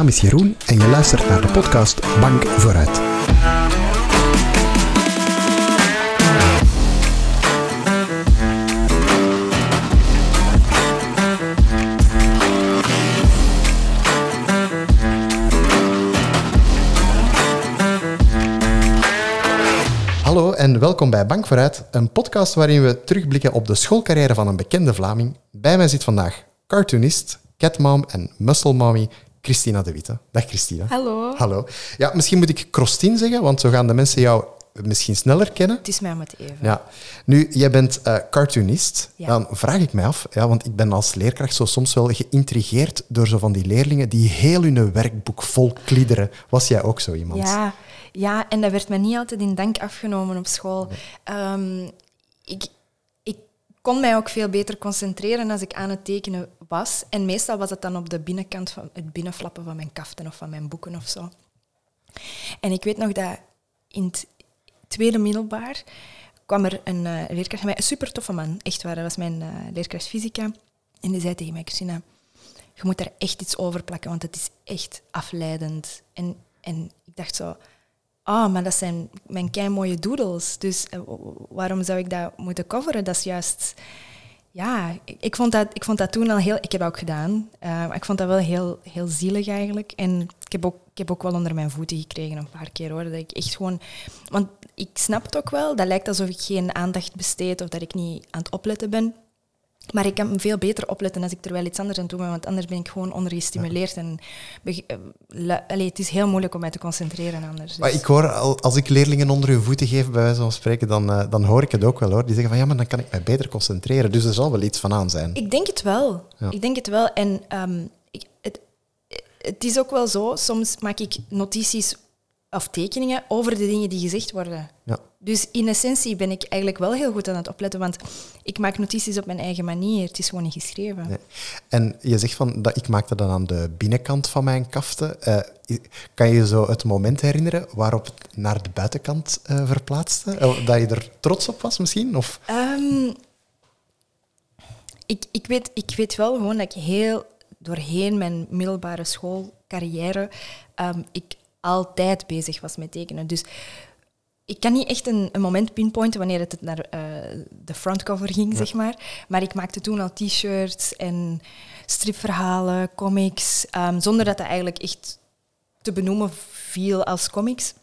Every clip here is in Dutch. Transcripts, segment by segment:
naam is Jeroen en je luistert naar de podcast Bank Vooruit. Hallo en welkom bij Bank Vooruit, een podcast waarin we terugblikken op de schoolcarrière van een bekende Vlaming. Bij mij zit vandaag cartoonist, catmom en muscle mommy Christina de Witte. Dag Christina. Hallo. Hallo. Ja, misschien moet ik Krostien zeggen, want zo gaan de mensen jou misschien sneller kennen. Het is mij om het even. Ja. Nu, jij bent eh, cartoonist. Ja. Dan vraag ik mij af, ja, want ik ben als leerkracht zo soms wel geïntrigeerd door zo van die leerlingen die heel hun werkboek vol kliederen. Was jij ook zo iemand? Ja, ja, en dat werd me niet altijd in dank afgenomen op school. Ehm, ik kon mij ook veel beter concentreren als ik aan het tekenen was. En meestal was het dan op de binnenkant van het binnenflappen van mijn kaften of van mijn boeken of zo. En ik weet nog dat in het tweede middelbaar kwam er een eh, leerkracht bij mij, een super toffe man, echt waar. Dat was mijn eh, leerkracht fysica. En die zei tegen mij, Christina, je moet daar echt iets over plakken, want het is echt afleidend. En, en ik dacht zo, ah, maar dat zijn mijn kei mooie doodles. Dus eh, waarom zou ik dat moeten coveren? Dat is juist... Ja, ik, vond dat, ik vond dat toen al heel... Ik heb dat ook gedaan. eh, maar ik vond dat wel heel, heel zielig eigenlijk. En ik heb, ook, ik heb ook wel onder mijn voeten gekregen een paar keer hoor. Dat ik echt gewoon... Want ik snap het ook wel. Dat lijkt alsof ik geen aandacht besteed of dat ik niet aan het opletten ben. Maar ik kan veel beter opletten als ik er wel iets anders aan doe, want anders ben ik gewoon ondergestimuleerd. En eh, allee, het is heel moeilijk om mij te concentreren anders. Maar Dus- ik hoor, al- als ik leerlingen onder hun voeten geef, bij wijze van spreken, dan, eh, dan hoor ik het ook wel hoor. Die zeggen van ja, maar dan kan ik mij beter concentreren. Dus er zal wel iets van aan zijn. Ik denk het wel. Ja. Ik denk het wel. En ehm, ik, het, het is ook wel zo, soms maak ik notities of tekeningen over de dingen die gezegd worden. Ja. Dus in essentie ben ik eigenlijk wel heel goed aan het opletten, want ik maak notities op mijn eigen manier. Het is gewoon niet geschreven. Nee. En je zegt van dat ik maakte dat aan de binnenkant van mijn kaften. Eh, i- kan je je zo het moment herinneren waarop het naar de buitenkant eh, verplaatste? Eh, Dat je er trots op was misschien? Of, Ehm, ik, ik, weet, ik weet wel gewoon dat ik heel doorheen mijn middelbare schoolcarrière ehm, ik altijd bezig was met tekenen. Dus ik kan niet echt een, een moment pinpointen wanneer het naar eh, de frontcover ging, zeg maar. Maar ik maakte toen al t-shirts en stripverhalen, comics, ehm, zonder dat dat eigenlijk echt te benoemen viel als comics.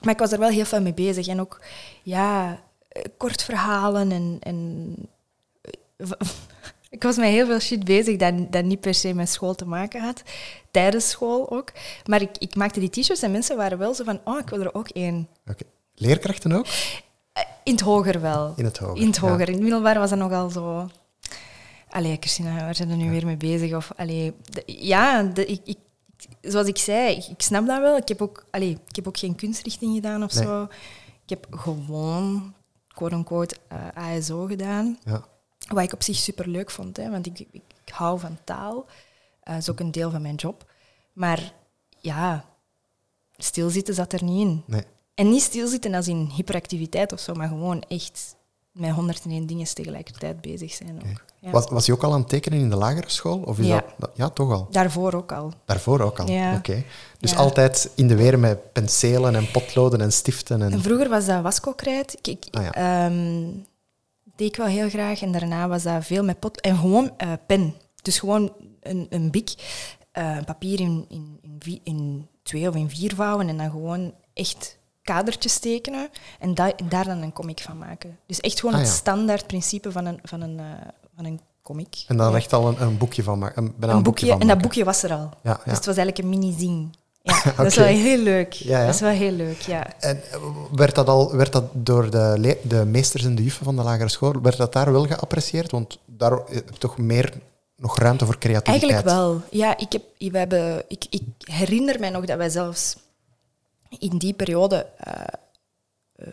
Maar ik was er wel heel veel mee bezig. En ook, ja, eh, kort verhalen en... en eh, ik was met heel veel shit bezig dat, dat niet per se met school te maken had. Tijdens school ook. Maar ik, ik maakte die t-shirts en mensen waren wel zo van, oh, ik wil er ook één. Oké. Leerkrachten ook? Eh, In het hoger wel. In het hoger, In het ja. hoger. In het middelbaar was dat nogal zo... Allee, Christina, waar zijn we nu weer mee bezig? Of, allee, de- ja, de, ik, ik, zoals ik zei, ik, ik snap dat wel. Ik heb ook, allee, ik heb ook geen kunstrichting gedaan of Nee. zo. Ik heb gewoon, quote-unquote, eh, ASO gedaan. Ja. Wat ik op zich super leuk vond, hè, want ik, ik, ik hou van taal. Eh, dat is ook een deel van mijn job. Maar ja, stilzitten zat er niet in. Nee. En niet stilzitten als in hyperactiviteit of zo, maar gewoon echt met 101 dingen tegelijkertijd bezig zijn. Ook. Ja. Was, was je ook al aan het tekenen in de lagere school? Of is Ja. dat, ja, toch al. Daarvoor ook al. Daarvoor ook al. Ja. Oké. Dus Ja. altijd in de weer met penselen en potloden en stiften. En... En vroeger was dat wasco-krijt. Ik, ik Ah, ja. Deed ik wel heel graag. En daarna was dat veel met pot... En gewoon eh, pen. Dus gewoon een, een bik, eh, papier in, in, in, in twee of in vier vouwen en dan gewoon echt kadertjes tekenen en da- daar dan een comic van maken. Dus echt gewoon Ah, het standaard principe van een, van een, eh, van een comic. En dan Ja. echt al een, een boekje van maken. Een, boekje, van en dat boekje was er al. Ja, ja. Dus het was eigenlijk een mini-zing. Ja, dat is wel heel leuk. Ja, ja. Dat is wel heel leuk, ja. En eh, werd dat, al, werd dat door de, de meesters en de juffen van de lagere school, werd dat daar wel geapprecieerd? Want daar heb je toch meer nog ruimte voor creativiteit. Eigenlijk wel. Ja, ik, heb, we hebben, ik, ik herinner mij nog dat wij zelfs in die periode eh, eh,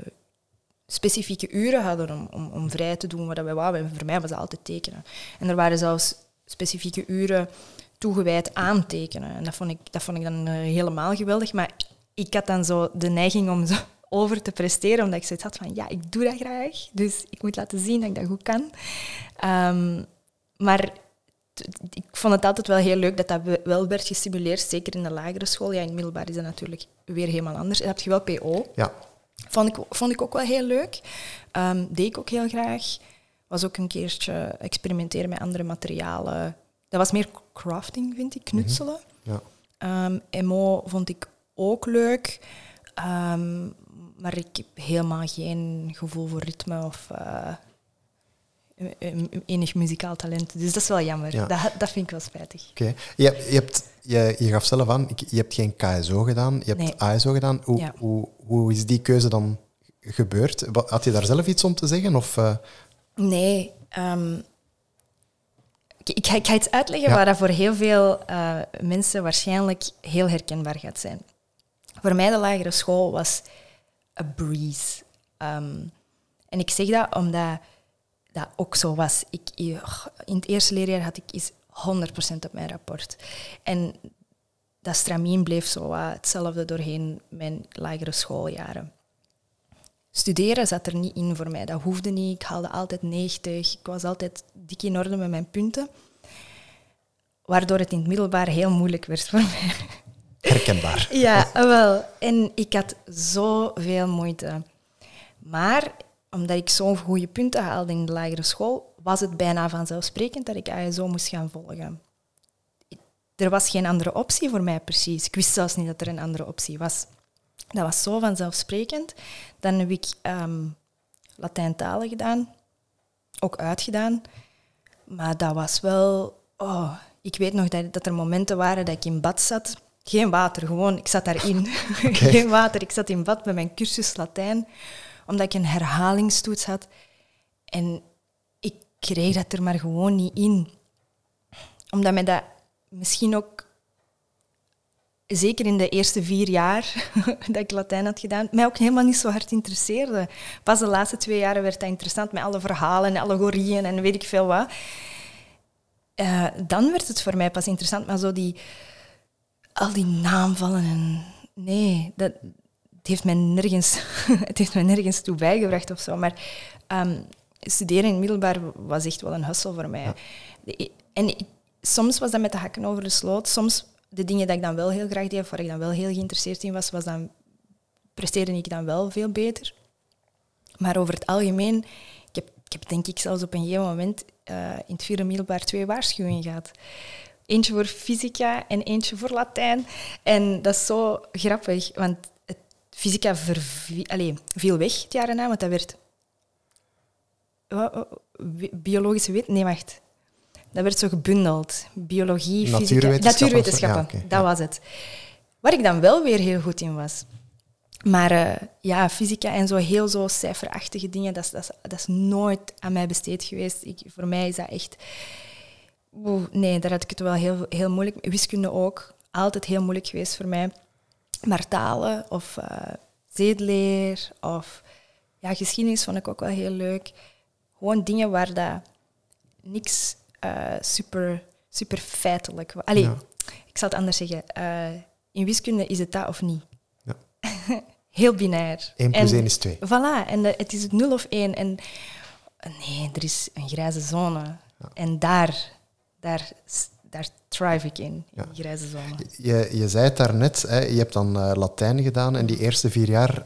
specifieke uren hadden om, om, om vrij te doen wat wij wouden. En voor mij was dat altijd tekenen. En er waren zelfs specifieke uren toegewijd aan tekenen. En dat vond ik, dat vond ik dan eh, helemaal geweldig. Maar ik had dan zo de neiging om zo over te presteren, omdat ik zoiets had van, ja, ik doe dat graag. Dus ik moet laten zien dat ik dat goed kan. Ehm, maar ik vond het altijd wel heel leuk dat dat wel werd gestimuleerd, zeker in de lagere school. Ja, in het middelbaar is dat natuurlijk weer helemaal anders. En heb je wel PO. Ja. Vond ik, vond ik ook wel heel leuk. Um, deed ik ook heel graag. Was ook een keertje experimenteren met andere materialen. Dat was meer crafting, vind ik, knutselen. Mhm. Ja. Um, MO vond ik ook leuk. Um, maar ik heb helemaal geen gevoel voor ritme of uh, enig muzikaal talent. Dus dat is wel jammer. Dat, dat vind ik wel spijtig. Oké. Je, je, hebt, je, je gaf zelf aan, je hebt geen KSO gedaan, je hebt nee. ASO gedaan. Hoe, hoe, hoe is die keuze dan gebeurd? Had je daar zelf iets om te zeggen? Of, uh... Nee. Um, ik, ik, ga, iets uitleggen ja. waar dat voor heel veel uh, mensen waarschijnlijk heel herkenbaar gaat zijn. Voor mij de lagere school was a breeze. Um, en ik zeg dat omdat dat ook zo was. Ik, in het eerste leerjaar had ik eens 100% op mijn rapport. En dat stramien bleef zo hetzelfde doorheen mijn lagere schooljaren. Studeren zat er niet in voor mij. Dat hoefde niet. Ik haalde altijd 90. Ik was altijd dik in orde met mijn punten. Waardoor het in het middelbaar heel moeilijk werd voor mij. Herkenbaar. ja, wel. En ik had zoveel moeite. Maar omdat ik zo'n goede punten haalde in de lagere school, was het bijna vanzelfsprekend dat ik ASO moest gaan volgen. Er was geen andere optie voor mij precies. Ik wist zelfs niet dat er een andere optie was. Dat was zo vanzelfsprekend. Dan heb ik um, Latijn-talen gedaan, ook uitgedaan. Maar dat was wel... Oh, ik weet nog dat, dat er momenten waren dat ik in bad zat. Geen water, gewoon, ik zat daarin. Geen water, ik zat in bad met mijn cursus Latijn, omdat ik een herhalingstoets had. En ik kreeg dat er maar gewoon niet in. Omdat mij dat misschien ook zeker in de eerste vier jaar dat ik Latijn had gedaan, mij ook helemaal niet zo hard interesseerde. Pas de laatste twee jaren werd dat interessant met alle verhalen en allegorieën en weet ik veel wat. Uh, dan werd het voor mij pas interessant, maar zo die, al die naamvallen en nee, dat, het heeft mij nergens, het heeft mij nergens toe bijgebracht of zo. Maar um, studeren in het middelbaar was echt wel een hustle voor mij. Ja. En ik, soms was dat met de hakken over de sloot, soms de dingen die ik dan wel heel graag deed, waar ik dan wel heel geïnteresseerd in was, was dan, presteerde ik dan wel veel beter. Maar over het algemeen, ik heb, ik heb denk ik zelfs op een gegeven moment uh, in het vierde middelbaar twee waarschuwingen gehad. Eentje voor fysica en eentje voor Latijn. En dat is zo grappig, want fysica viel weg het jaar na, want dat werd... Biologische wet? Nee, wacht. Dat werd zo gebundeld. Biologie, fysica... Natuurwetenschappen, dat was het. Waar ik dan wel weer heel goed in was. Maar uh, ja, fysica en zo heel zo cijferachtige dingen, dat is, dat, is, dat is nooit aan mij besteed geweest. Ik, voor mij is dat echt... Oeh, nee, daar had ik het wel heel, heel moeilijk Wiskunde ook. Altijd heel moeilijk geweest voor mij. Maar talen of uh, zedeleer of ja, geschiedenis vond ik ook wel heel leuk. Gewoon dingen waar dat niks uh, super, super feitelijk. Allee, ik zal het anders zeggen. Uh, in wiskunde is het dat of niet. Ja. Heel binair. 1 plus en, 1 is 2. Voilà, en de, het is het 0 of 1. En nee, er is een grijze zone. Ja. En daar, daar, daar thrive ik in, ja. die grijze zone. Je, je zei het daarnet, hè, je hebt dan uh, Latijn gedaan en die eerste vier jaar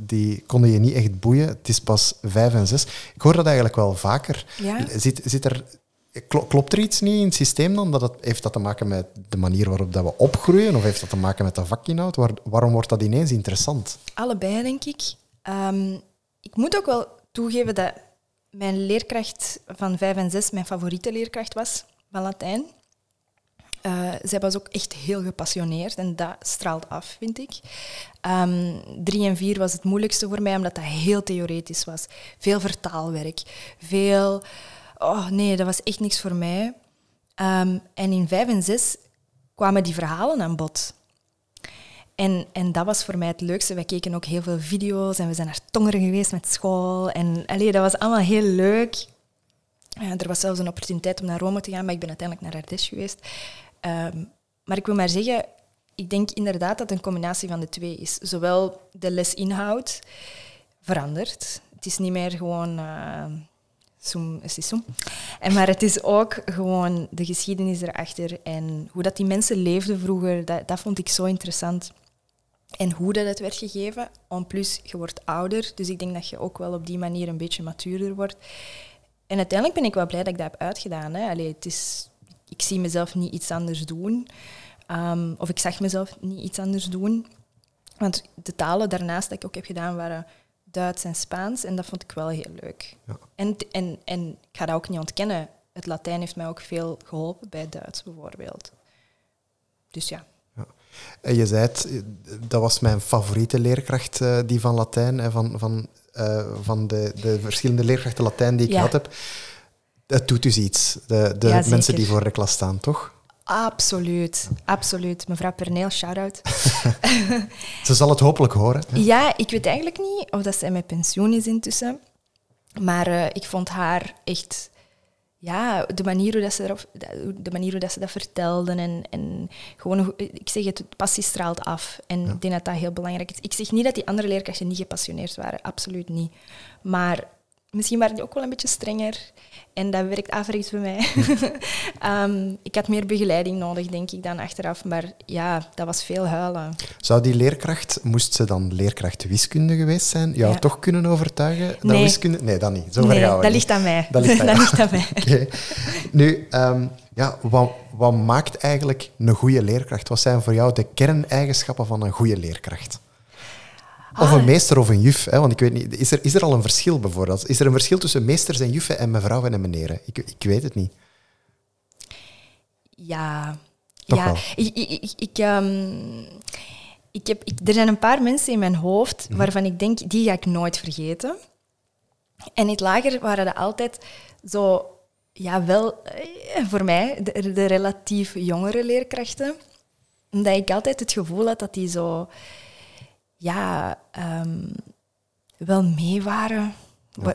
die konden je niet echt boeien. Het is pas vijf en zes. Ik hoor dat eigenlijk wel vaker. Ja? Zit, zit er Klopt er iets niet in het systeem dan? Heeft dat te maken met de manier waarop dat we opgroeien? Of heeft dat te maken met de vakinhoud? Waar, waarom wordt dat ineens interessant? Allebei, denk ik. Um, ik moet ook wel toegeven dat mijn leerkracht van 5 en 6 mijn favoriete leerkracht was van Latijn. Uh, zij was ook echt heel gepassioneerd en dat straalt af, vind ik. Um, drie en vier was het moeilijkste voor mij, omdat dat heel theoretisch was. Veel vertaalwerk, veel oh nee, dat was echt niks voor mij. Um, en in vijf en zes kwamen die verhalen aan bod. En, en dat was voor mij het leukste. Wij keken ook heel veel video's en we zijn naar Tongeren geweest met school. En allee, dat was allemaal heel leuk. er was zelfs een opportuniteit om naar Rome te gaan, maar ik ben uiteindelijk naar Ardèche geweest. Um, maar ik wil maar zeggen, ik denk inderdaad dat het een combinatie van de twee is. Zowel de lesinhoud verandert. Het is niet meer gewoon... Uh, sum. En maar het is ook gewoon de geschiedenis erachter en hoe dat die mensen leefden vroeger, dat, dat vond ik zo interessant. En hoe dat het werd gegeven. En plus, je wordt ouder, dus ik denk dat je ook wel op die manier een beetje matuurder wordt. En uiteindelijk ben ik wel blij dat ik dat heb uitgedaan. Hè. Allee, het is, ik zie mezelf niet iets anders doen. Ehm, of ik zag mezelf niet iets anders doen. Want de talen daarnaast dat ik ook heb gedaan waren Duits en Spaans. En dat vond ik wel heel leuk. Ja. En, en, en ik ga dat ook niet ontkennen. Het Latijn heeft mij ook veel geholpen bij Duits bijvoorbeeld. Dus ja. ja. En je zei het, dat was mijn favoriete leerkracht, eh, die van Latijn, van, van, uh, van de, de verschillende leerkrachten Latijn die ik gehad heb. Het doet dus iets, de, de mensen die voor de klas staan, toch? Absoluut, absoluut. Mevrouw Perneel, shout-out. ze zal het hopelijk horen. Ja, ik weet eigenlijk niet of dat zij met pensioen is intussen. Maar uh, ik vond haar echt... Ja, de manier hoe, dat ze, erop, de manier hoe dat ze dat vertelden en, en gewoon, ik zeg het, passie straalt af. En ik denk dat dat heel belangrijk is. Ik zeg niet dat die andere leerkrachten niet gepassioneerd waren, absoluut niet. Maar misschien waren die ook wel een beetje strenger. En dat werkt averechts bij mij. um, ik had meer begeleiding nodig, denk ik, dan achteraf. Maar ja, dat was veel huilen. Zou die leerkracht, moest ze dan leerkracht wiskunde geweest zijn, jou toch kunnen overtuigen? Dat nee. wiskunde... Nee, dat niet. Zo nee, gaan we dat ligt aan mij. Dat ligt aan, dat ligt aan mij. okay. Nu, um, ja, wat, wat maakt eigenlijk een goede leerkracht? Wat zijn voor jou de kerneigenschappen van een goede leerkracht? Of een ah. meester of een juf. Hè? Want ik weet niet, is er, is er al een verschil bijvoorbeeld? Is er een verschil tussen meesters en juffen en mevrouwen en meneren? Ik, ik weet het niet. Ja. ja. Ik, ik, ik, um, ik heb, ik, er zijn een paar mensen in mijn hoofd mhm. waarvan ik denk, die ga ik nooit vergeten. En in het lager waren dat altijd zo, ja, wel eh, voor mij, de, de relatief jongere leerkrachten. Omdat ik altijd het gevoel had dat die zo ja, um, wel mee waren,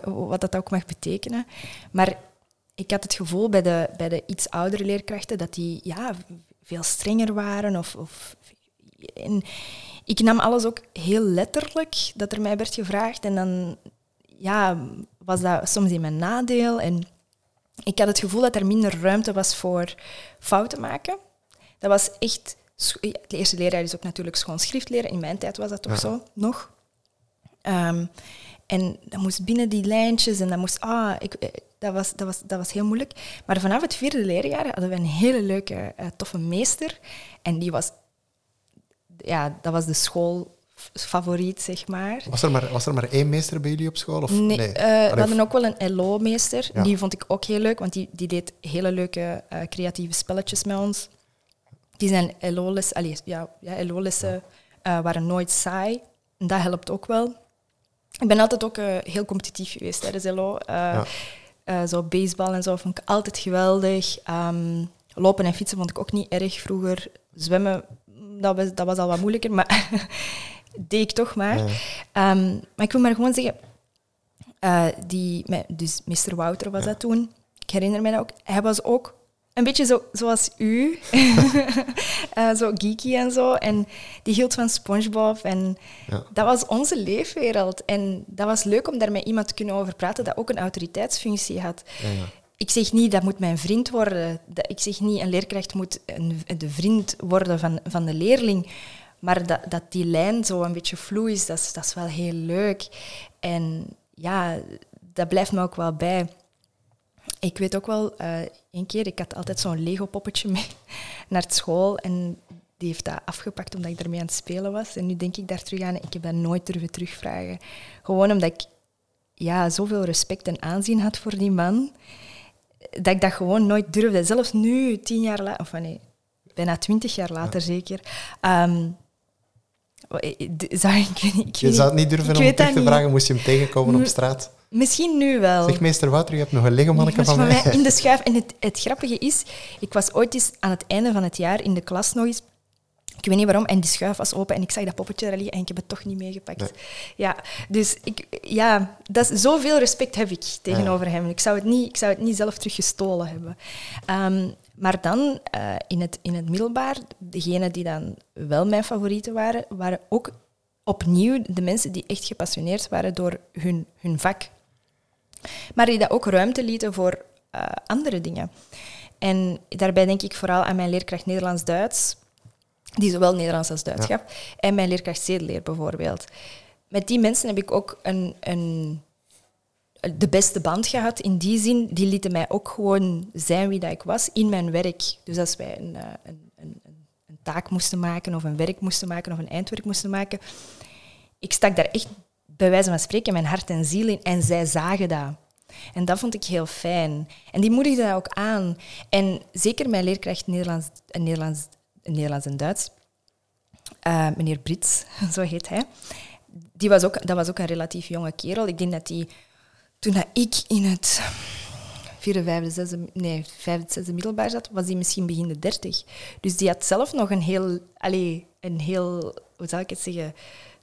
wat, dat ook mag betekenen. Maar ik had het gevoel bij de, bij de iets oudere leerkrachten dat die ja, veel strenger waren. Of, of, en ik nam alles ook heel letterlijk dat er mij werd gevraagd. En dan ja, was dat soms in mijn nadeel. En ik had het gevoel dat er minder ruimte was voor fouten maken. Dat was echt de eerste leerjaar is ook natuurlijk schoon schrift leren. In mijn tijd was dat toch zo, nog. Ehm, en dat moest binnen die lijntjes en dat moest... Ah, ik, eh, dat, was, dat, was, dat was heel moeilijk. Maar vanaf het vierde leerjaar hadden we een hele leuke, uh, toffe meester. En die was... Ja, dat was de schoolfavoriet, zeg maar. Was er maar, was er maar één meester bij jullie op school? Of? Nee, nee. Uh, we hadden ook wel een LO-meester. Die vond ik ook heel leuk, want die, die deed hele leuke creatieve spelletjes met ons. Die zijn LO-lessen, ja, ja, LO-lessen uh, waren nooit saai. En dat helpt ook wel. Ik ben altijd ook uh, heel competitief geweest tijdens LO. Uh, ja. zo baseball en zo vond ik altijd geweldig. Um, lopen en fietsen vond ik ook niet erg vroeger. Zwemmen, dat was, dat was al wat moeilijker, maar deed ik toch maar. Um, maar ik wil maar gewoon zeggen, die, dus Mr. Wouter was dat toen. Ik herinner me dat ook. Hij was ook een beetje zo, zoals u. uh, zo geeky en zo. En die hield van SpongeBob. En ja. dat was onze leefwereld. En dat was leuk om daar met iemand te kunnen over praten dat ook een autoriteitsfunctie had. Ja, ja. Ik zeg niet, dat moet mijn vriend worden. Ik zeg niet, een leerkracht moet een, de vriend worden van, van de leerling. Maar dat, dat die lijn zo een beetje vloe is, dat is, dat is wel heel leuk. En ja, dat blijft me ook wel bij. Ik weet ook wel, uh, één keer, ik had altijd zo'n Lego-poppetje mee naar school en die heeft dat afgepakt omdat ik ermee aan het spelen was. En nu denk ik daar terug aan, ik heb dat nooit durven terugvragen. Gewoon omdat ik ja, zoveel respect en aanzien had voor die man, dat ik dat gewoon nooit durfde. Zelfs nu, tien jaar later, of nee, bijna twintig jaar later zeker. Um, zou ik, ik, je zou het niet durven om terug te vragen, moest je hem tegenkomen op straat? Misschien nu wel. Zeg, meester Wouter, je hebt nog een Lego-manneke van, van mij. In de schuif. En het, het grappige is, ik was ooit eens aan het einde van het jaar in de klas nog eens ik weet niet waarom. En die schuif was open en ik zag dat poppetje daar liggen en ik heb het toch niet meegepakt. Ja, dus ik, ja, dat is, zoveel respect heb ik tegenover hem. Ik zou, het niet, ik zou het niet zelf teruggestolen hebben. Um, maar dan uh, in, het, in het middelbaar, degenen die dan wel mijn favorieten waren, waren ook opnieuw de mensen die echt gepassioneerd waren door hun, hun vak. Maar die dat ook ruimte lieten voor uh, andere dingen. En daarbij denk ik vooral aan mijn leerkracht Nederlands-Duits, die zowel Nederlands als Duits gaf, en mijn leerkracht zedeleer bijvoorbeeld. Met die mensen heb ik ook een, een, de beste band gehad. In die zin, die lieten mij ook gewoon zijn wie dat ik was in mijn werk. Dus als wij een, eh, een, een, een taak moesten maken, of een werk moesten maken, of een eindwerk moesten maken, ik stak daar echt bij wijze van spreken mijn hart en ziel in en zij zagen dat. En dat vond ik heel fijn. En die moedigde dat ook aan. En zeker mijn leerkracht Nederlands, Nederlands, Nederlands en Duits, uh, meneer Brits, zo heet hij, die was ook, dat was ook een relatief jonge kerel. Ik denk dat hij, toen dat ik in het vierde, vijfde, zesde, nee, vijfde, zesde middelbaar zat, was hij misschien begin de dertig. Dus die had zelf nog een heel, allez, een heel, hoe zal ik het zeggen,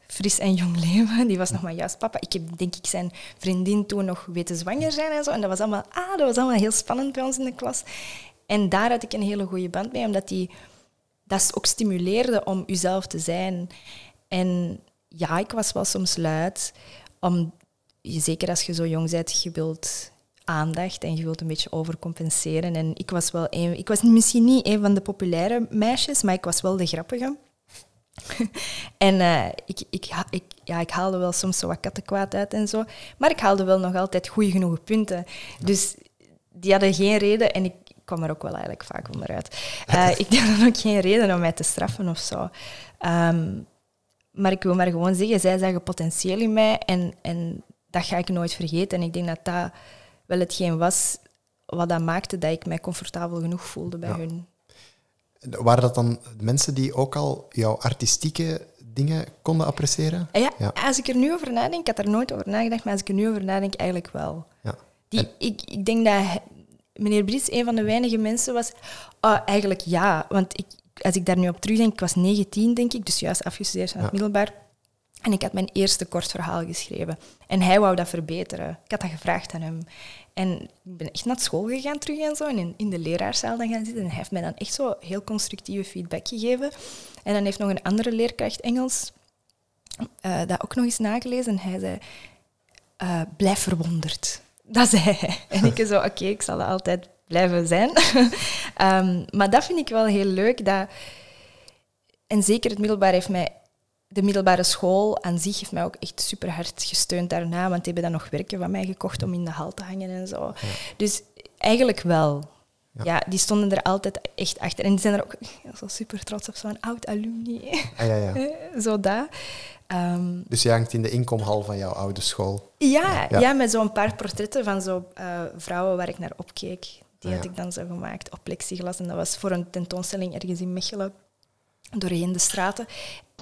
fris en jong leven. Die was nog maar juist papa. Ik heb denk ik zijn vriendin toen nog weten zwanger zijn en zo. En dat was allemaal, ah, dat was allemaal heel spannend bij ons in de klas. En daar had ik een hele goede band mee, omdat die dat ook stimuleerde om uzelf te zijn. En ja, ik was wel soms luid, om, zeker als je zo jong bent, je wilt aandacht en je wilt een beetje overcompenseren. En ik was wel ik was misschien niet een van de populaire meisjes, maar ik was wel de grappige. en uh, ik, ik, ik, ja, ik haalde wel soms zo wat kattenkwaad uit en zo. Maar ik haalde wel nog altijd goede genoeg punten. Dus die hadden geen reden en ik kwam er ook wel eigenlijk vaak onderuit. Uh, ik had dan ook geen reden om mij te straffen of zo. Um, maar ik wil maar gewoon zeggen, zij zagen potentieel in mij en, en dat ga ik nooit vergeten. En ik denk dat dat wel hetgeen was wat dat maakte dat ik mij comfortabel genoeg voelde bij hun. Waren dat dan mensen die ook al jouw artistieke dingen konden appreciëren? Ja, ja, als ik er nu over nadenk, ik had er nooit over nagedacht, maar als ik er nu over nadenk, eigenlijk wel. Ja. Die, ik, ik denk dat meneer Brits een van de weinige mensen was. Uh, eigenlijk ja, want ik, als ik daar nu op terugdenk, ik was 19, denk ik, dus juist afgestudeerd van het middelbaar. En ik had mijn eerste kort verhaal geschreven. En hij wou dat verbeteren. Ik had dat gevraagd aan hem. En ik ben echt naar school gegaan terug en zo. En in, de leraarzaal dan gaan zitten. En hij heeft mij dan echt zo heel constructieve feedback gegeven. En dan heeft nog een andere leerkracht Engels uh, dat ook nog eens nagelezen. En hij zei, uh, blijf verwonderd. Dat zei hij. En ik zo, oké, ik zal dat altijd blijven zijn. um, maar dat vind ik wel heel leuk. Dat, en zeker het middelbaar heeft mij de middelbare school aan zich heeft mij ook echt super hard gesteund daarna, want die hebben dan nog werken van mij gekocht om in de hal te hangen en zo. Dus eigenlijk wel. Ja. die stonden er altijd echt achter. En die zijn er ook zo super trots op, zo'n oud alumni. Ah, ja, ja. zo dat. Um, dus je hangt in de inkomhal van jouw oude school? Ja, ja. met zo'n paar portretten van zo, uh, vrouwen waar ik naar opkeek. Die ah, had ik dan zo gemaakt op plexiglas. En dat was voor een tentoonstelling ergens in Mechelen doorheen de straten.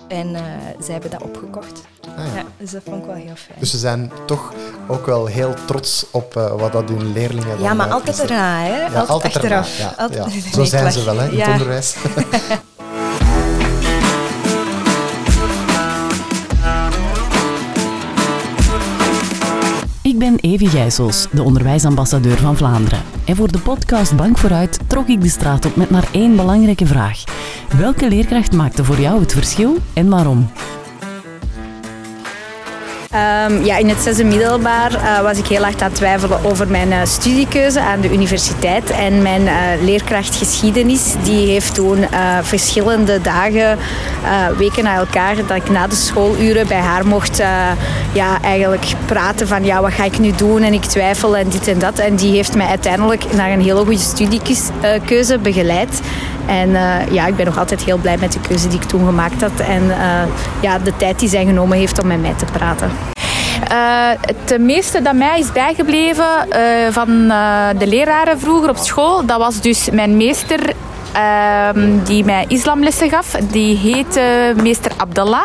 En uh, zij hebben dat opgekocht. Ah, ja. dus dat vond ik wel heel fijn. Dus ze zijn toch ook wel heel trots op uh, wat dat hun leerlingen Ja, maar altijd erna, hè? Ja, altijd, altijd achteraf. Ja, altijd. Zo zijn ze wel, hè, in het onderwijs. Evie Gijsels, de onderwijsambassadeur van Vlaanderen. En voor de podcast Bank vooruit trok ik de straat op met maar één belangrijke vraag. Welke leerkracht maakte voor jou het verschil en waarom? Um, ja, in het zesde middelbaar uh, was ik heel hard aan het twijfelen over mijn uh, studiekeuze aan de universiteit. En mijn uh, leerkracht geschiedenis die heeft toen verschillende dagen, weken na elkaar, dat ik na de schooluren bij haar mocht ja, eigenlijk praten van ja, wat ga ik nu doen en ik twijfel en dit en dat. En die heeft mij uiteindelijk naar een hele goede studiekeuze begeleid. En ja, ik ben nog altijd heel blij met de keuze die ik toen gemaakt had. En ja, de tijd die zij genomen heeft om met mij te praten. Uh, het meeste dat mij is bijgebleven van de leraren vroeger op school, dat was dus mijn meester Ehm, die mij islamlessen gaf. Die heette meester Abdallah.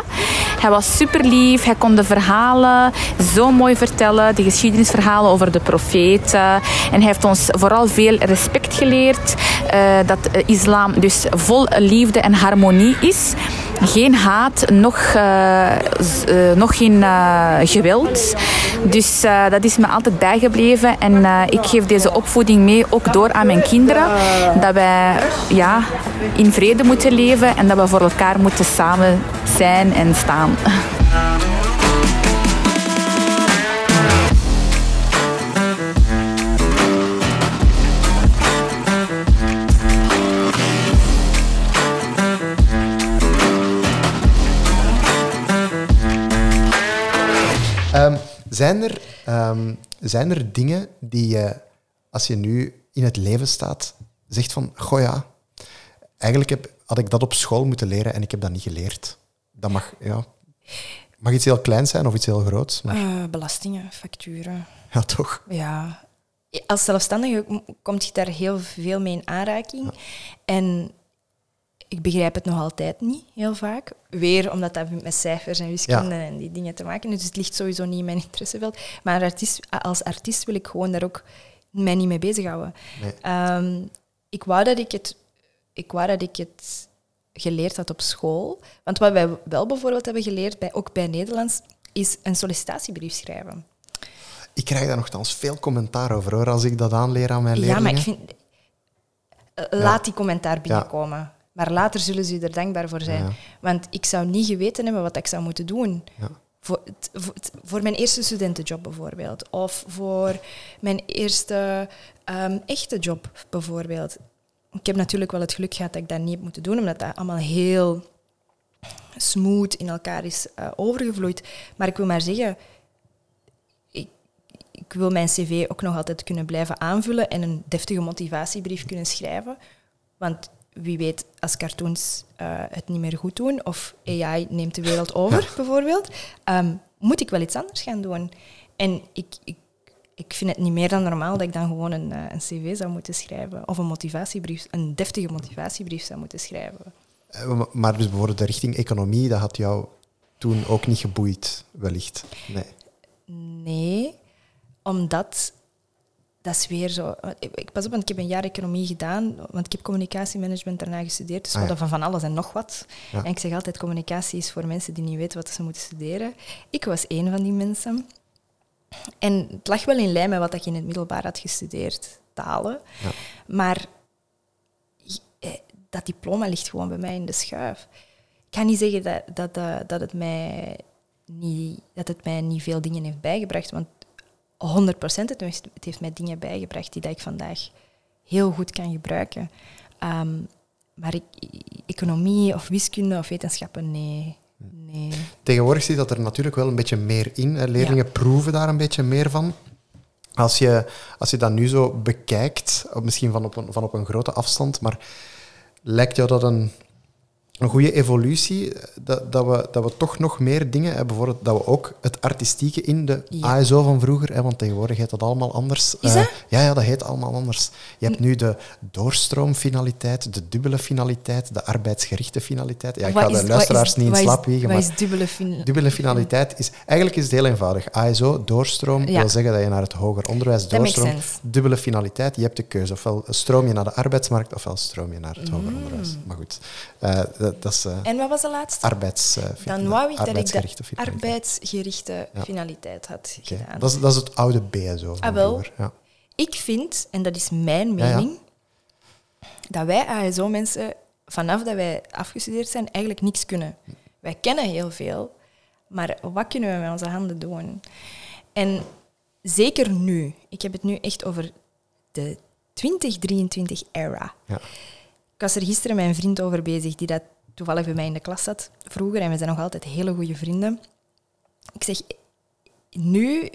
Hij was super lief. Hij kon de verhalen zo mooi vertellen. De geschiedenisverhalen over de profeten. En hij heeft ons vooral veel respect geleerd. Uh, dat islam dus vol liefde en harmonie is. Geen haat, nog, uh, nog geen geweld. Dus dat is me altijd bijgebleven. En ik geef deze opvoeding mee ook door aan mijn kinderen. Dat wij ja, in vrede moeten leven en dat we voor elkaar moeten samen zijn en staan. Zijn er, ehm, zijn er dingen die je, als je nu in het leven staat, zegt van, goh ja, eigenlijk heb, had ik dat op school moeten leren en ik heb dat niet geleerd. Dat mag, ja, mag iets heel kleins zijn of iets heel groots. Maar, Eh, belastingen, facturen. ja, toch. Ja. Als zelfstandige m- kom je daar heel veel mee in aanraking. En ik begrijp het nog altijd niet, heel vaak. Weer omdat dat met cijfers en wiskunde Ja. en die dingen te maken heeft. Dus het ligt sowieso niet in mijn interesseveld. Maar artiest, als artiest wil ik gewoon daar ook mij niet mee bezighouden. Nee. Ehm, ik, wou dat ik, het, ik wou dat ik het geleerd had op school. Want wat wij wel bijvoorbeeld hebben geleerd, bij, ook bij Nederlands, is een sollicitatiebrief schrijven. Ik krijg daar nogthans veel commentaar over hoor, als ik dat aanleer aan mijn Ja, leerlingen. maar ik vind... eh, Laat die commentaar binnenkomen. Maar later zullen ze er dankbaar voor zijn. Ja. Want ik zou niet geweten hebben wat ik zou moeten doen. Ja. Voor, het- voor, het- voor mijn eerste studentenjob bijvoorbeeld. Of voor mijn eerste ehm, echte job bijvoorbeeld. Ik heb natuurlijk wel het geluk gehad dat ik dat niet heb moeten doen, omdat dat allemaal heel smooth in elkaar is eh, overgevloeid. Maar ik wil maar zeggen, ik, ik wil mijn cv ook nog altijd kunnen blijven aanvullen en een deftige motivatiebrief kunnen schrijven. Want wie weet, als cartoons eh, het niet meer goed doen of AI neemt de wereld over, bijvoorbeeld, ehm, moet ik wel iets anders gaan doen. En ik, ik, ik vind het niet meer dan normaal dat ik dan gewoon een, eh, een cv zou moeten schrijven of een motivatiebrief, een deftige motivatiebrief zou moeten schrijven. Eh, Maar dus bijvoorbeeld de richting economie, dat had jou toen ook niet geboeid, wellicht. Nee. Nee, omdat dat is weer zo. Ik, ik- pas op, want ik heb een jaar economie gedaan, want ik heb communicatiemanagement daarna gestudeerd. Dus we Ah, ja. hadden van van alles en nog wat. Ja. En ik zeg altijd, communicatie is voor mensen die niet weten wat ze moeten studeren. Ik was één van die mensen. En het lag wel in lijn met wat ik in het middelbaar had gestudeerd, talen. Ja. Maar eh, dat diploma ligt gewoon bij mij in de schuif. Ik kan niet zeggen dat, dat, dat, dat, het, mij niet, dat het mij niet veel dingen heeft bijgebracht, want 100% het heeft, het heeft mij dingen bijgebracht die dat ik vandaag heel goed kan gebruiken. Ehm, maar ik, economie of wiskunde of wetenschappen, nee. nee. Tegenwoordig zit dat er natuurlijk wel een beetje meer in. Leerlingen proeven daar een beetje meer van. Als je, als je dat nu zo bekijkt, misschien van op, een, van op een grote afstand, maar lijkt jou dat een, een goede evolutie? Dat, dat, we, dat we toch nog meer dingen hebben, bijvoorbeeld dat we ook het artistieke in de Ja. ASO van vroeger, hè, want tegenwoordig heet dat allemaal anders. Is Eh, ja, ja, dat heet allemaal anders. Je hebt nu de doorstroomfinaliteit, de dubbele finaliteit, de arbeidsgerichte finaliteit. Ja, ik Wat ga de luisteraars is- niet in slaap wiegen, Wat maar is dubbele fin- Dubbele finaliteit is... Eigenlijk is het heel eenvoudig. ASO, doorstroom, Ja. wil zeggen dat je naar het hoger onderwijs doorstroomt. Dubbele finaliteit, je hebt de keuze. Ofwel stroom je naar de arbeidsmarkt, ofwel stroom je naar het hoger onderwijs. Maar goed, eh, dat, dat is eh. En wat was de laatste? arbeidsfinaliteit. Dan wou ik dat ik arbeidsgerichte de finaliteit. arbeidsgerichte finaliteit had gedaan. Dat, is, dat is het oude BSO Ah, wel. Ja. Ik vind, en dat is mijn mening, dat wij ASO-mensen, vanaf dat wij afgestudeerd zijn, eigenlijk niks kunnen. Wij kennen heel veel, maar wat kunnen we met onze handen doen? En zeker nu, ik heb het nu echt over de 2023-era. Ja. Ik was er gisteren een vriend over bezig, die dat toevallig bij mij in de klas zat vroeger, en we zijn nog altijd hele goede vrienden. Ik zeg, nu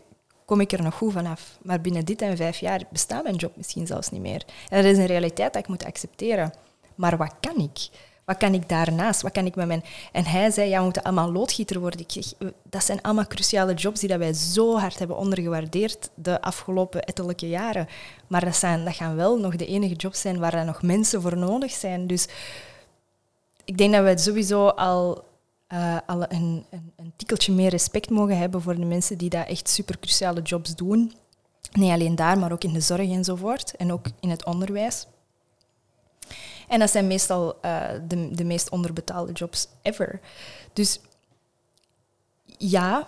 kom ik er nog goed vanaf. Maar binnen dit en vijf jaar bestaat mijn job misschien zelfs niet meer. En dat is een realiteit dat ik moet accepteren. Maar wat kan ik? Wat kan ik daarnaast? Wat kan ik met mijn... En hij zei, ja, we moeten allemaal loodgieter worden. Ik dat zijn allemaal cruciale jobs die dat wij zo hard hebben ondergewaardeerd de afgelopen ettelijke jaren. Maar dat, zijn, dat gaan wel nog de enige jobs zijn waar er nog mensen voor nodig zijn. Dus ik denk dat we sowieso al, eh, al een, een, een tikkeltje meer respect mogen hebben voor de mensen die dat echt super cruciale jobs doen. Niet alleen daar, maar ook in de zorg enzovoort. En ook in het onderwijs. En dat zijn meestal eh, de, de meest onderbetaalde jobs ever. Dus ja,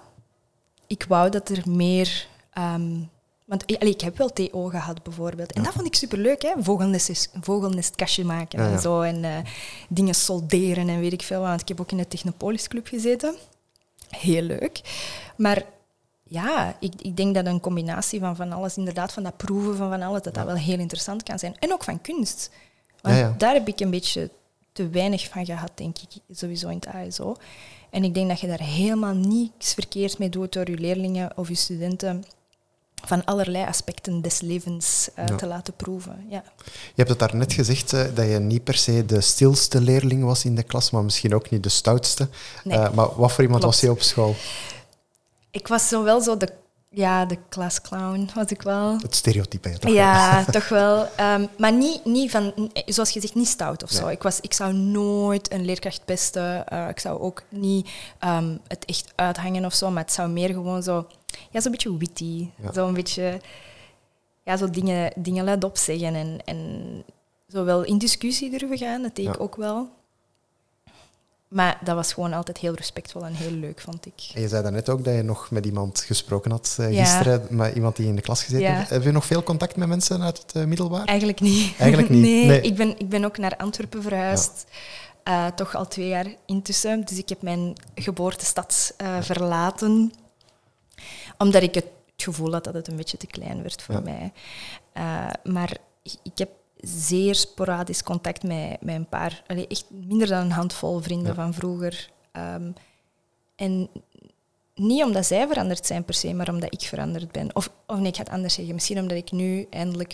ik wou dat er meer... ehm, want eh, allee, ik heb wel TO gehad bijvoorbeeld. En dat vond ik superleuk, hè? Vogelnest, vogelnestkastje maken Ja, ja. en zo. En eh, dingen solderen en weet ik veel. Want ik heb ook in de Technopolis Club gezeten. Heel leuk. Maar ja, ik, ik denk dat een combinatie van van alles, inderdaad van dat proeven van van alles, dat dat wel heel interessant kan zijn. En ook van kunst. Want daar heb ik een beetje te weinig van gehad, denk ik, sowieso in het ASO. En ik denk dat je daar helemaal niets verkeerd mee doet door je leerlingen of je studenten van allerlei aspecten des levens uh, Ja. te laten proeven. Ja. Je hebt het daarnet gezegd eh, dat je niet per se de stilste leerling was in de klas, maar misschien ook niet de stoutste. Nee. Eh, maar wat voor iemand Klopt. was je op school? Ik was zo wel zo de, ja, de klasclown, was ik wel. Het stereotype, toch? Ja, toch wel. Ehm, maar niet, niet van, zoals je zegt, niet stout of zo. Ik, was, ik zou nooit een leerkracht pesten. Eh, ik zou ook niet ehm, het echt uithangen of zo. Maar het zou meer gewoon zo... Ja, zo'n beetje witty. Ja. Zo'n beetje... Ja, zo dingen, dingen luid opzeggen. En, en zo wel in discussie durven gaan. Dat deed ik Ja. ook wel. Maar dat was gewoon altijd heel respectvol en heel leuk, vond ik. En je zei daarnet ook dat je nog met iemand gesproken had eh, Ja. gisteren, met iemand die in de klas gezeten Ja. heeft. Heb je nog veel contact met mensen uit het eh, middelbaar? Eigenlijk niet. Eigenlijk niet, nee, nee. Ik, ben, ik ben ook naar Antwerpen verhuisd. Eh, toch al twee jaar intussen. Dus ik heb mijn geboortestad eh, verlaten. Omdat ik het gevoel had dat het een beetje te klein werd voor Ja. mij. Eh, maar ik- heb zeer sporadisch contact met, met een paar... echt minder dan een handvol vrienden Ja. van vroeger. Ehm, en niet omdat zij veranderd zijn per se, maar omdat ik veranderd ben. Of, of nee, ik ga het anders zeggen. Misschien omdat ik nu eindelijk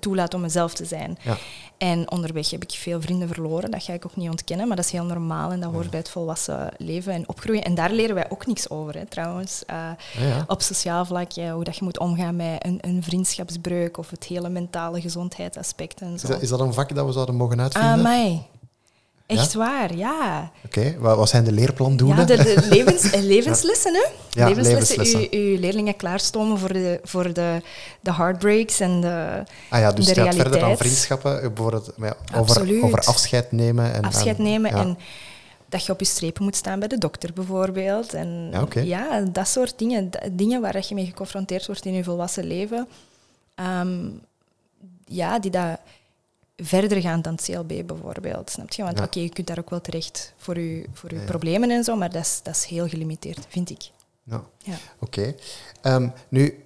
toelaat om mezelf te zijn. Ja. En onderweg heb ik veel vrienden verloren, dat ga ik ook niet ontkennen, maar dat is heel normaal en dat hoort bij het volwassen leven en opgroeien. En daar leren wij ook niks over, hè, trouwens. Eh, Ja, ja. op sociaal vlak, hoe dat je moet omgaan met een, een vriendschapsbreuk of het hele mentale gezondheidsaspect en Is, zo. dat, is dat een vak dat we zouden mogen uitvinden? Ah, mij. Echt waar, ja. Oké, wat, wat zijn de leerplandoelen? Ja, de, de levens, eh, levenslessen, hè? Ja, levenslessen. levenslessen. U, uw leerlingen klaarstomen voor de, voor de, de heartbreaks en de ah ja, dus de gaat verder dan realiteit. vriendschappen, bijvoorbeeld ja, over, over afscheid nemen. En, afscheid en- nemen en dat je op je strepen moet staan bij de dokter bijvoorbeeld. En Ja, dat soort dingen. Dingen waar je mee geconfronteerd wordt in je volwassen leven. Ehm, ja, die dat verder gaan dan CLB bijvoorbeeld. Snap je? Want Ja. oké, je kunt daar ook wel terecht voor je, voor Ja, ja. problemen en zo, maar dat is, dat is heel gelimiteerd, vind ik. Ja. Ja. Oké. Ehm, nu,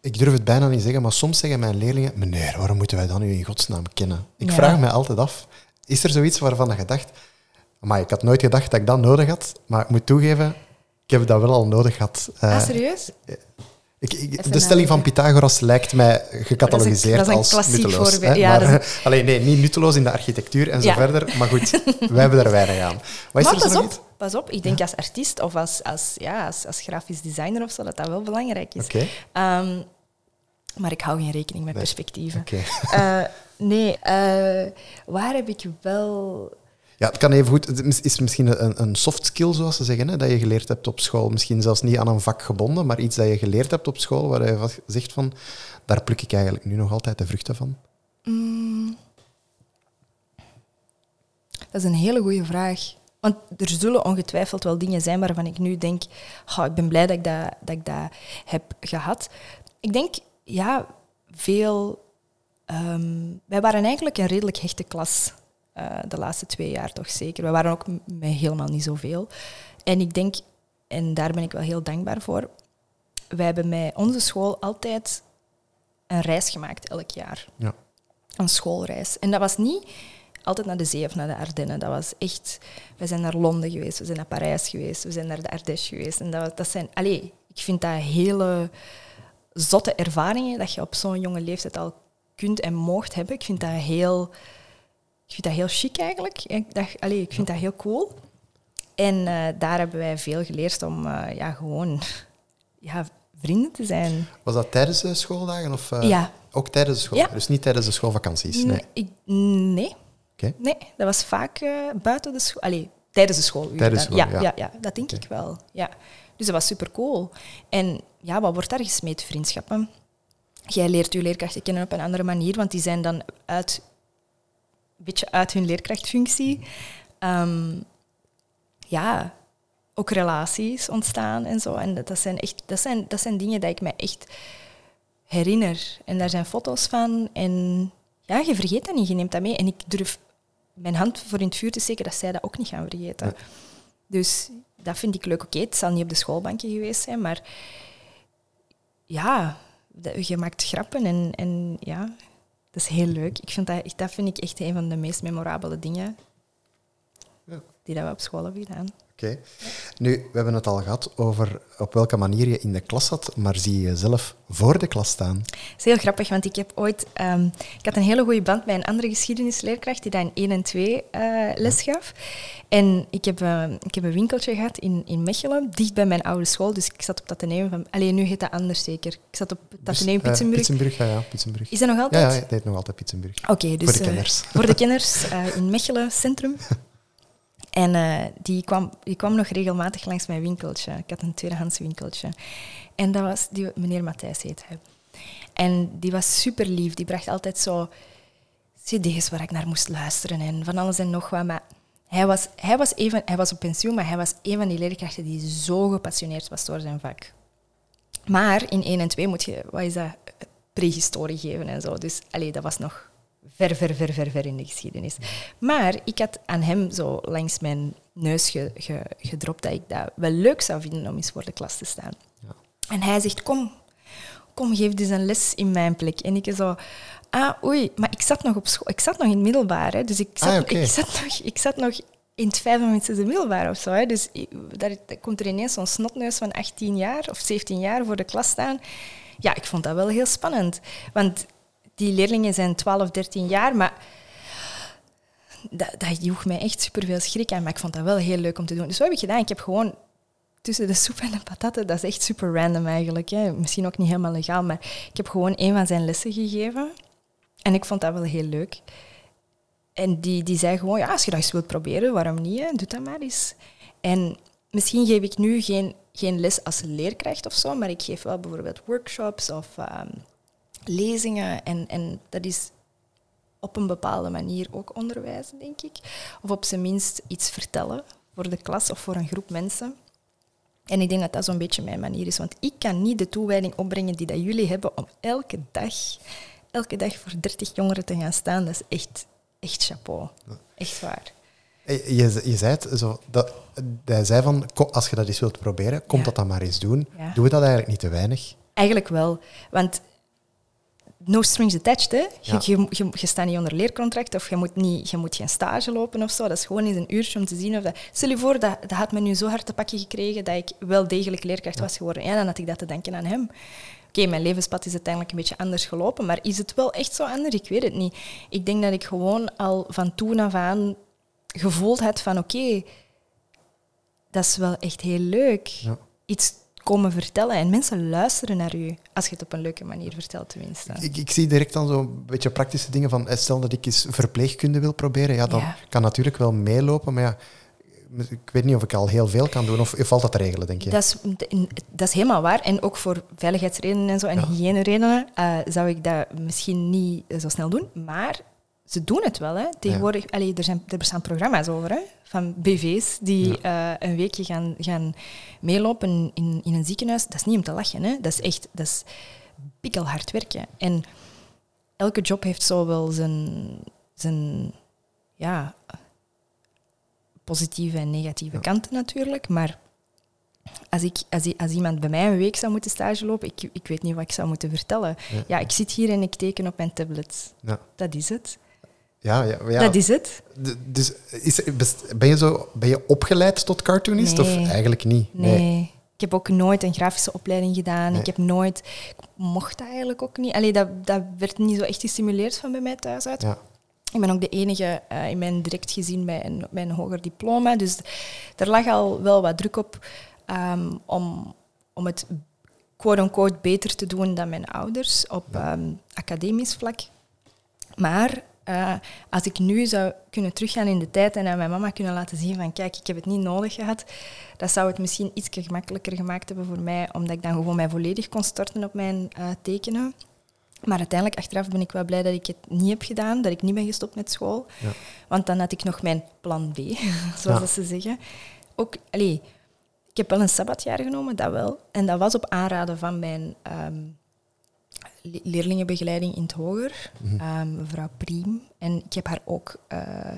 ik durf het bijna niet zeggen, maar soms zeggen mijn leerlingen, meneer, waarom moeten wij dan nu in godsnaam kennen? Ik vraag me altijd af, is er zoiets waarvan je dacht, maar ik had nooit gedacht dat ik dat nodig had, maar ik moet toegeven, ik heb dat wel al nodig gehad. Eh, ah, serieus? Ik, ik- Even de stelling van. Pythagoras lijkt mij gecatalogiseerd dat is een als nutteloos. voorbeeld. Ja, maar, alleen, nee, niet nutteloos in de architectuur en zo Ja. verder, maar goed, wij hebben er weinig aan. Wat is maar er pas op, iets? pas op. Ik denk als artiest of als, als, ja, als, als grafisch designer of zo, dat dat wel belangrijk is. Oké, Ehm, maar ik hou geen rekening met Nee. perspectieven. Eh, nee, eh, waar heb ik wel... Ja, het kan even goed. Het is misschien een, een soft skill, zoals ze zeggen, hè, dat je geleerd hebt op school. Misschien zelfs niet aan een vak gebonden, maar iets dat je geleerd hebt op school, waar je zegt van, daar pluk ik eigenlijk nu nog altijd de vruchten van. Mm, dat is een hele goede vraag. Want er zullen ongetwijfeld wel dingen zijn waarvan ik nu denk, "Goh, ik ben blij dat ik dat, dat ik dat heb gehad. Ik denk, ja, veel... ehm, wij waren eigenlijk een redelijk hechte klas eh, de laatste twee jaar, toch zeker. We waren ook met helemaal niet zoveel. En ik denk, en daar ben ik wel heel dankbaar voor, wij hebben met onze school altijd een reis gemaakt elk jaar Ja. een schoolreis. En dat was niet altijd naar de zee of naar de Ardennen. Dat was echt... We zijn naar Londen geweest, we zijn naar Parijs geweest, we zijn naar de Ardèche geweest. En dat, dat zijn... Allee, ik vind dat hele zotte ervaringen dat je op zo'n jonge leeftijd al kunt en moogt hebben. Ik vind dat heel... Ik vind dat heel chic eigenlijk. Ik, dacht, allee, ik vind dat heel cool. En eh, daar hebben wij veel geleerd om eh, ja, gewoon ja, vrienden te zijn. Was dat tijdens de schooldagen? Of, eh, Ja. Ook tijdens de school? Ja. Dus niet tijdens de schoolvakanties? Nee. Ik, nee. Oké. Nee, dat was vaak buiten de school. Allee, tijdens de schooluren. Tijdens school, ja, ja. ja. ja, dat denk ik wel. Ja. Dus dat was super cool. En ja, wat wordt daar gesmeed? Vriendschappen. Jij leert je leerkrachten kennen op een andere manier, want die zijn dan uit, beetje uit hun leerkrachtfunctie. Ehm, ja, ook relaties ontstaan en zo. En dat, dat, zijn echt, dat, zijn, dat zijn dingen die ik mij echt herinner. En daar zijn foto's van. En ja, je vergeet dat niet, je neemt dat mee. En ik durf mijn hand voor in het vuur te steken dat zij dat ook niet gaan vergeten. Dus dat vind ik leuk. Oké, het zal niet op de schoolbankje geweest zijn, maar ja, je maakt grappen en, en ja, dat is heel leuk. Ik vind dat, dat vind ik echt een van de meest memorabele dingen. Die dat we op school hebben gedaan. Oké. Nu, we hebben het al gehad over op welke manier je in de klas zat, maar zie je jezelf voor de klas staan? Dat is heel grappig, want ik heb ooit... ehm, ik had een hele goede band met een andere geschiedenisleerkracht die dat in 1 en 2 eh, les gaf. En ik heb, eh, ik heb een winkeltje gehad in, in Mechelen, dicht bij mijn oude school. Dus ik zat op het Atheneum van... Alleen nu heet dat anders zeker. Ik zat op Atheneum Dus, eh, Pitsenburg. Pitsenburg, ja, ja, Pitsenburg. Is dat nog Ja, altijd? ja, het heet nog altijd Pitsenburg. Oké, dus... Voor de eh, kenners. voor de kenners in Mechelen Centrum. En eh, die, kwam, die kwam nog regelmatig langs mijn winkeltje. Ik had een tweedehands winkeltje. En dat was, die, meneer Matthijs heet. En die was super lief. Die bracht altijd zo cd's waar ik naar moest luisteren en van alles en nog wat. Maar hij was, hij was, even, hij was op pensioen, maar hij was een van die leerkrachten die zo gepassioneerd was door zijn vak. Maar in 1 en 2 moet je, wat is dat, prehistorie geven en zo. Dus allee, dat was nog ver, ver, ver, ver, ver in de geschiedenis. Maar ik had aan hem zo langs mijn neus ge, ge- gedropt dat ik dat wel leuk zou vinden om eens voor de klas te staan. Ja. En hij zegt, kom, kom, geef dus een les in mijn plek. En ik zo, ah, oei, maar ik zat nog op school. Ik zat nog in het middelbaar, hè, dus ik zat, Ah, ik, zat nog, ik zat nog in het vijfde het zesde middelbaar of zo. Hè. Dus daar komt er ineens zo'n snotneus van 18 jaar of 17 jaar voor de klas staan. Ja, ik vond dat wel heel spannend. Want die leerlingen zijn 12, 13 jaar, maar dat, dat joeg mij echt superveel schrik aan. Maar ik vond dat wel heel leuk om te doen. Dus wat heb ik gedaan? Ik heb gewoon tussen de soep en de patatten, dat is echt super random eigenlijk. Hè. Misschien ook niet helemaal legaal, maar ik heb gewoon een van zijn lessen gegeven. En ik vond dat wel heel leuk. En die, die zei gewoon, ja, als je dat eens wilt proberen, waarom niet? Hè? Doe dat maar eens. En misschien geef ik nu geen, geen les als leerkracht of zo, maar ik geef wel bijvoorbeeld workshops of ehm, lezingen. En, en dat is op een bepaalde manier ook onderwijzen, denk ik. Of op zijn minst iets vertellen voor de klas of voor een groep mensen. En ik denk dat dat zo'n beetje mijn manier is. Want ik kan niet de toewijding opbrengen die dat jullie hebben om elke dag, elke dag voor 30 jongeren te gaan staan. Dat is echt, echt chapeau. Echt waar. Je, je zei het zo, dat, hij zei van, als je dat eens wilt proberen, kom Ja. dat dan maar eens doen. Ja. Doen we dat eigenlijk niet te weinig? Eigenlijk wel. Want no strings attached, hè. Je, Ja. je, je, je staat niet onder leercontract of je moet, niet, je moet geen stage lopen of zo. Dat is gewoon eens een uurtje om te zien of dat... Stel je voor, dat, dat had me nu zo hard te pakken gekregen dat ik wel degelijk leerkracht was geworden. Ja, dan had ik dat te danken aan hem. Oké, mijn levenspad is uiteindelijk een beetje anders gelopen, maar is het wel echt zo anders? Ik weet het niet. Ik denk dat ik gewoon al van toen af aan gevoeld had van oké, dat is wel echt heel leuk. Ja. Iets komen vertellen en mensen luisteren naar u als je het op een leuke manier vertelt tenminste. Ik, ik zie direct dan zo'n beetje praktische dingen van, eh, stel dat ik eens verpleegkunde wil proberen, ja, dan Ja. kan natuurlijk wel meelopen, maar ja, ik weet niet of ik al heel veel kan doen, of valt dat te regelen, denk je? Dat is, dat is helemaal waar. En ook voor veiligheidsredenen en zo en Ja. hygiëneredenen eh, zou ik dat misschien niet zo snel doen. Maar ze doen het wel. Hè. Tegenwoordig, allee, er, zijn, er bestaan programma's over, hè, van BV's die eh, een weekje gaan, gaan meelopen in, in een ziekenhuis. Dat is niet om te lachen. Hè. Dat is echt dat is pikkelhard werken. En elke job heeft zo wel zijn, zijn ja, positieve en negatieve kanten natuurlijk. Maar als, ik, als, als iemand bij mij een week zou moeten stage lopen, ik, ik weet niet wat ik zou moeten vertellen. Ja. Ja, ik zit hier en ik teken op mijn tablet. Ja. Dat is het. Ja, ja, ja. Dat is het. Dus is, ben, je zo, ben je opgeleid tot cartoonist? Of Nee. eigenlijk niet? Nee. Ik heb ook nooit een grafische opleiding gedaan. Nee. Ik heb nooit... Ik mocht dat eigenlijk ook niet. Allee, dat, dat werd niet zo echt gestimuleerd van bij mij thuis uit. Ja. Ik ben ook de enige eh, in mijn direct gezin bij een, bij een hoger diploma. Dus er lag al wel wat druk op ehm, om, om het quote-unquote beter te doen dan mijn ouders op ehm, academisch vlak. Maar eh, als ik nu zou kunnen teruggaan in de tijd en aan mijn mama kunnen laten zien van kijk, ik heb het niet nodig gehad, dat zou het misschien iets gemakkelijker gemaakt hebben voor mij, omdat ik dan gewoon mij volledig kon storten op mijn eh, tekenen. Maar uiteindelijk, achteraf ben ik wel blij dat ik het niet heb gedaan, dat ik niet ben gestopt met school. Ja. Want dan had ik nog mijn plan B, zoals Ja. dat ze zeggen. Ook, allee, ik heb wel een sabbatjaar genomen, dat wel. En dat was op aanraden van mijn ehm, leerlingenbegeleiding in het hoger, ehm, mevrouw Priem. En ik heb haar ook eh,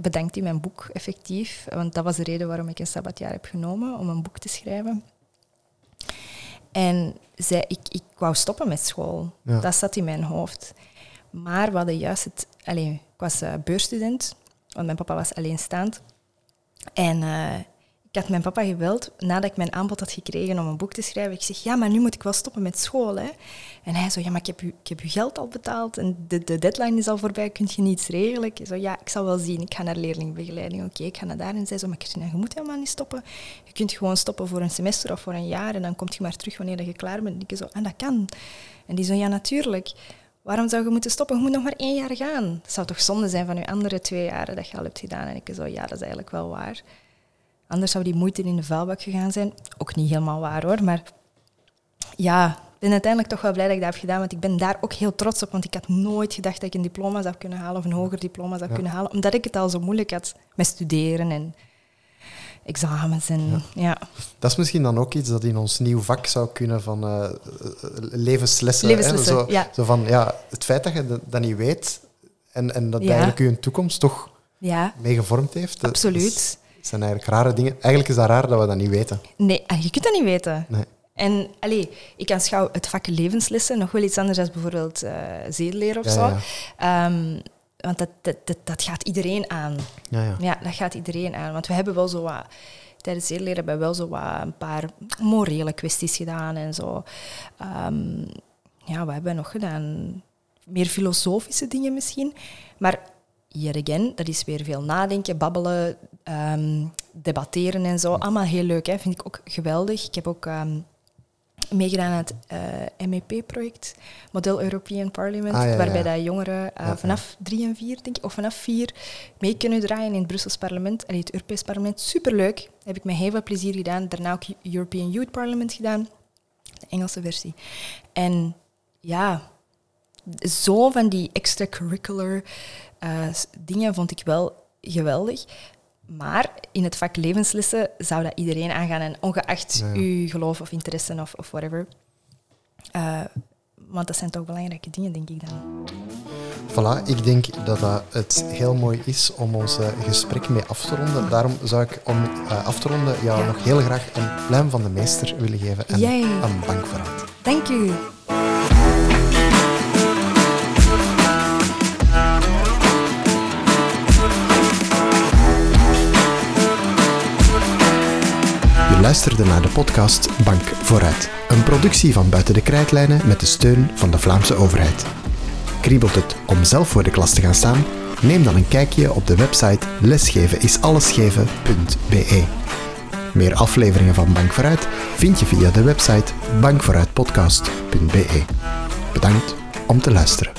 bedankt in mijn boek, effectief. Want dat was de reden waarom ik een sabbatjaar heb genomen, om een boek te schrijven. En zij, ik, ik wou stoppen met school. Ja. Dat zat in mijn hoofd. Maar we hadden juist het... Allee, ik was eh, beursstudent, want mijn papa was alleenstaand. En eh, ik had mijn papa gebeld nadat ik mijn aanbod had gekregen om een boek te schrijven. Ik zeg, ja, maar nu moet ik wel stoppen met school. Hè? En hij zo, ja, maar ik heb, u, ik heb uw geld al betaald en de, de deadline is al voorbij, kun je niets regelen? Ik zo, ja, ik zal wel zien, ik ga naar leerlingbegeleiding. Oké, ik ga naar daar en zei zo, maar je moet helemaal niet stoppen. Je kunt gewoon stoppen voor een semester of voor een jaar en dan kom je maar terug wanneer je klaar bent. En ik zo, en ah, dat kan. En die zo, ja, natuurlijk. Waarom zou je moeten stoppen? Je moet nog maar één jaar gaan. Het zou toch zonde zijn van je andere twee jaren dat je al hebt gedaan? En ik zo, ja, dat is eigenlijk wel waar. Anders zou die moeite in de vuilbak gegaan zijn. Ook niet helemaal waar hoor, maar ja, ik ben uiteindelijk toch wel blij dat ik dat heb gedaan, want ik ben daar ook heel trots op, want ik had nooit gedacht dat ik een diploma zou kunnen halen of een hoger diploma zou kunnen halen, omdat ik het al zo moeilijk had met studeren en examens en ja. Dat is misschien dan ook iets dat in ons nieuw vak zou kunnen van uh, levenslessen. levenslessen hè? Zo, ja. zo van, ja, het feit dat je dat, niet weet en, en dat Ja. eigenlijk je toekomst toch Ja, mee gevormd heeft. absoluut. Dat zijn eigenlijk rare dingen. Eigenlijk is dat raar dat we dat niet weten. Nee, je kunt dat niet weten. Nee. En allee, ik aanschouw het vak levenslessen nog wel iets anders dan bijvoorbeeld zedeleer of Ja, zo. ja. Ehm, want dat, dat, dat, dat gaat iedereen aan. Ja, ja. Ja, dat gaat iedereen aan. Want we hebben wel zo wat... Tijdens zedeleer hebben we wel zo wat een paar morele kwesties gedaan en zo. Ehm, ja, wat hebben we nog gedaan? Meer filosofische dingen misschien. Maar hier again, dat is weer veel nadenken, babbelen, ehm, debatteren en zo. Allemaal heel leuk, hè? vind ik ook geweldig. Ik heb ook ehm, meegedaan aan het eh, MEP-project, Model European Parliament, Ah, ja, ja. waarbij dat jongeren eh, vanaf drie en vier, denk ik, of vanaf vier, mee kunnen draaien in het Brussels parlement, allee, het Europees parlement. Superleuk, heb ik met heel veel plezier gedaan. Daarna ook European Youth Parliament gedaan, de Engelse versie. En ja, zo van die extracurricular s- dingen vond ik wel geweldig. Maar in het vak levenslessen zou dat iedereen aangaan. En ongeacht Ja, uw geloof of interesse of, of whatever. Eh, want dat zijn toch belangrijke dingen, denk ik dan. Voilà, ik denk dat dat het heel mooi is om ons eh, gesprek mee af te ronden. Daarom zou ik om eh, af te ronden jou Ja. nog heel graag een pluim van de meester willen geven en een bank vooruit. Dank u. luisterde naar de podcast Bank Vooruit. Een productie van Buiten de Krijtlijnen met de steun van de Vlaamse overheid. Kriebelt het om zelf voor de klas te gaan staan? Neem dan een kijkje op de website lesgevenisallesgeven.be. Meer afleveringen van Bank Vooruit vind je via de website bankvooruitpodcast.be. Bedankt om te luisteren.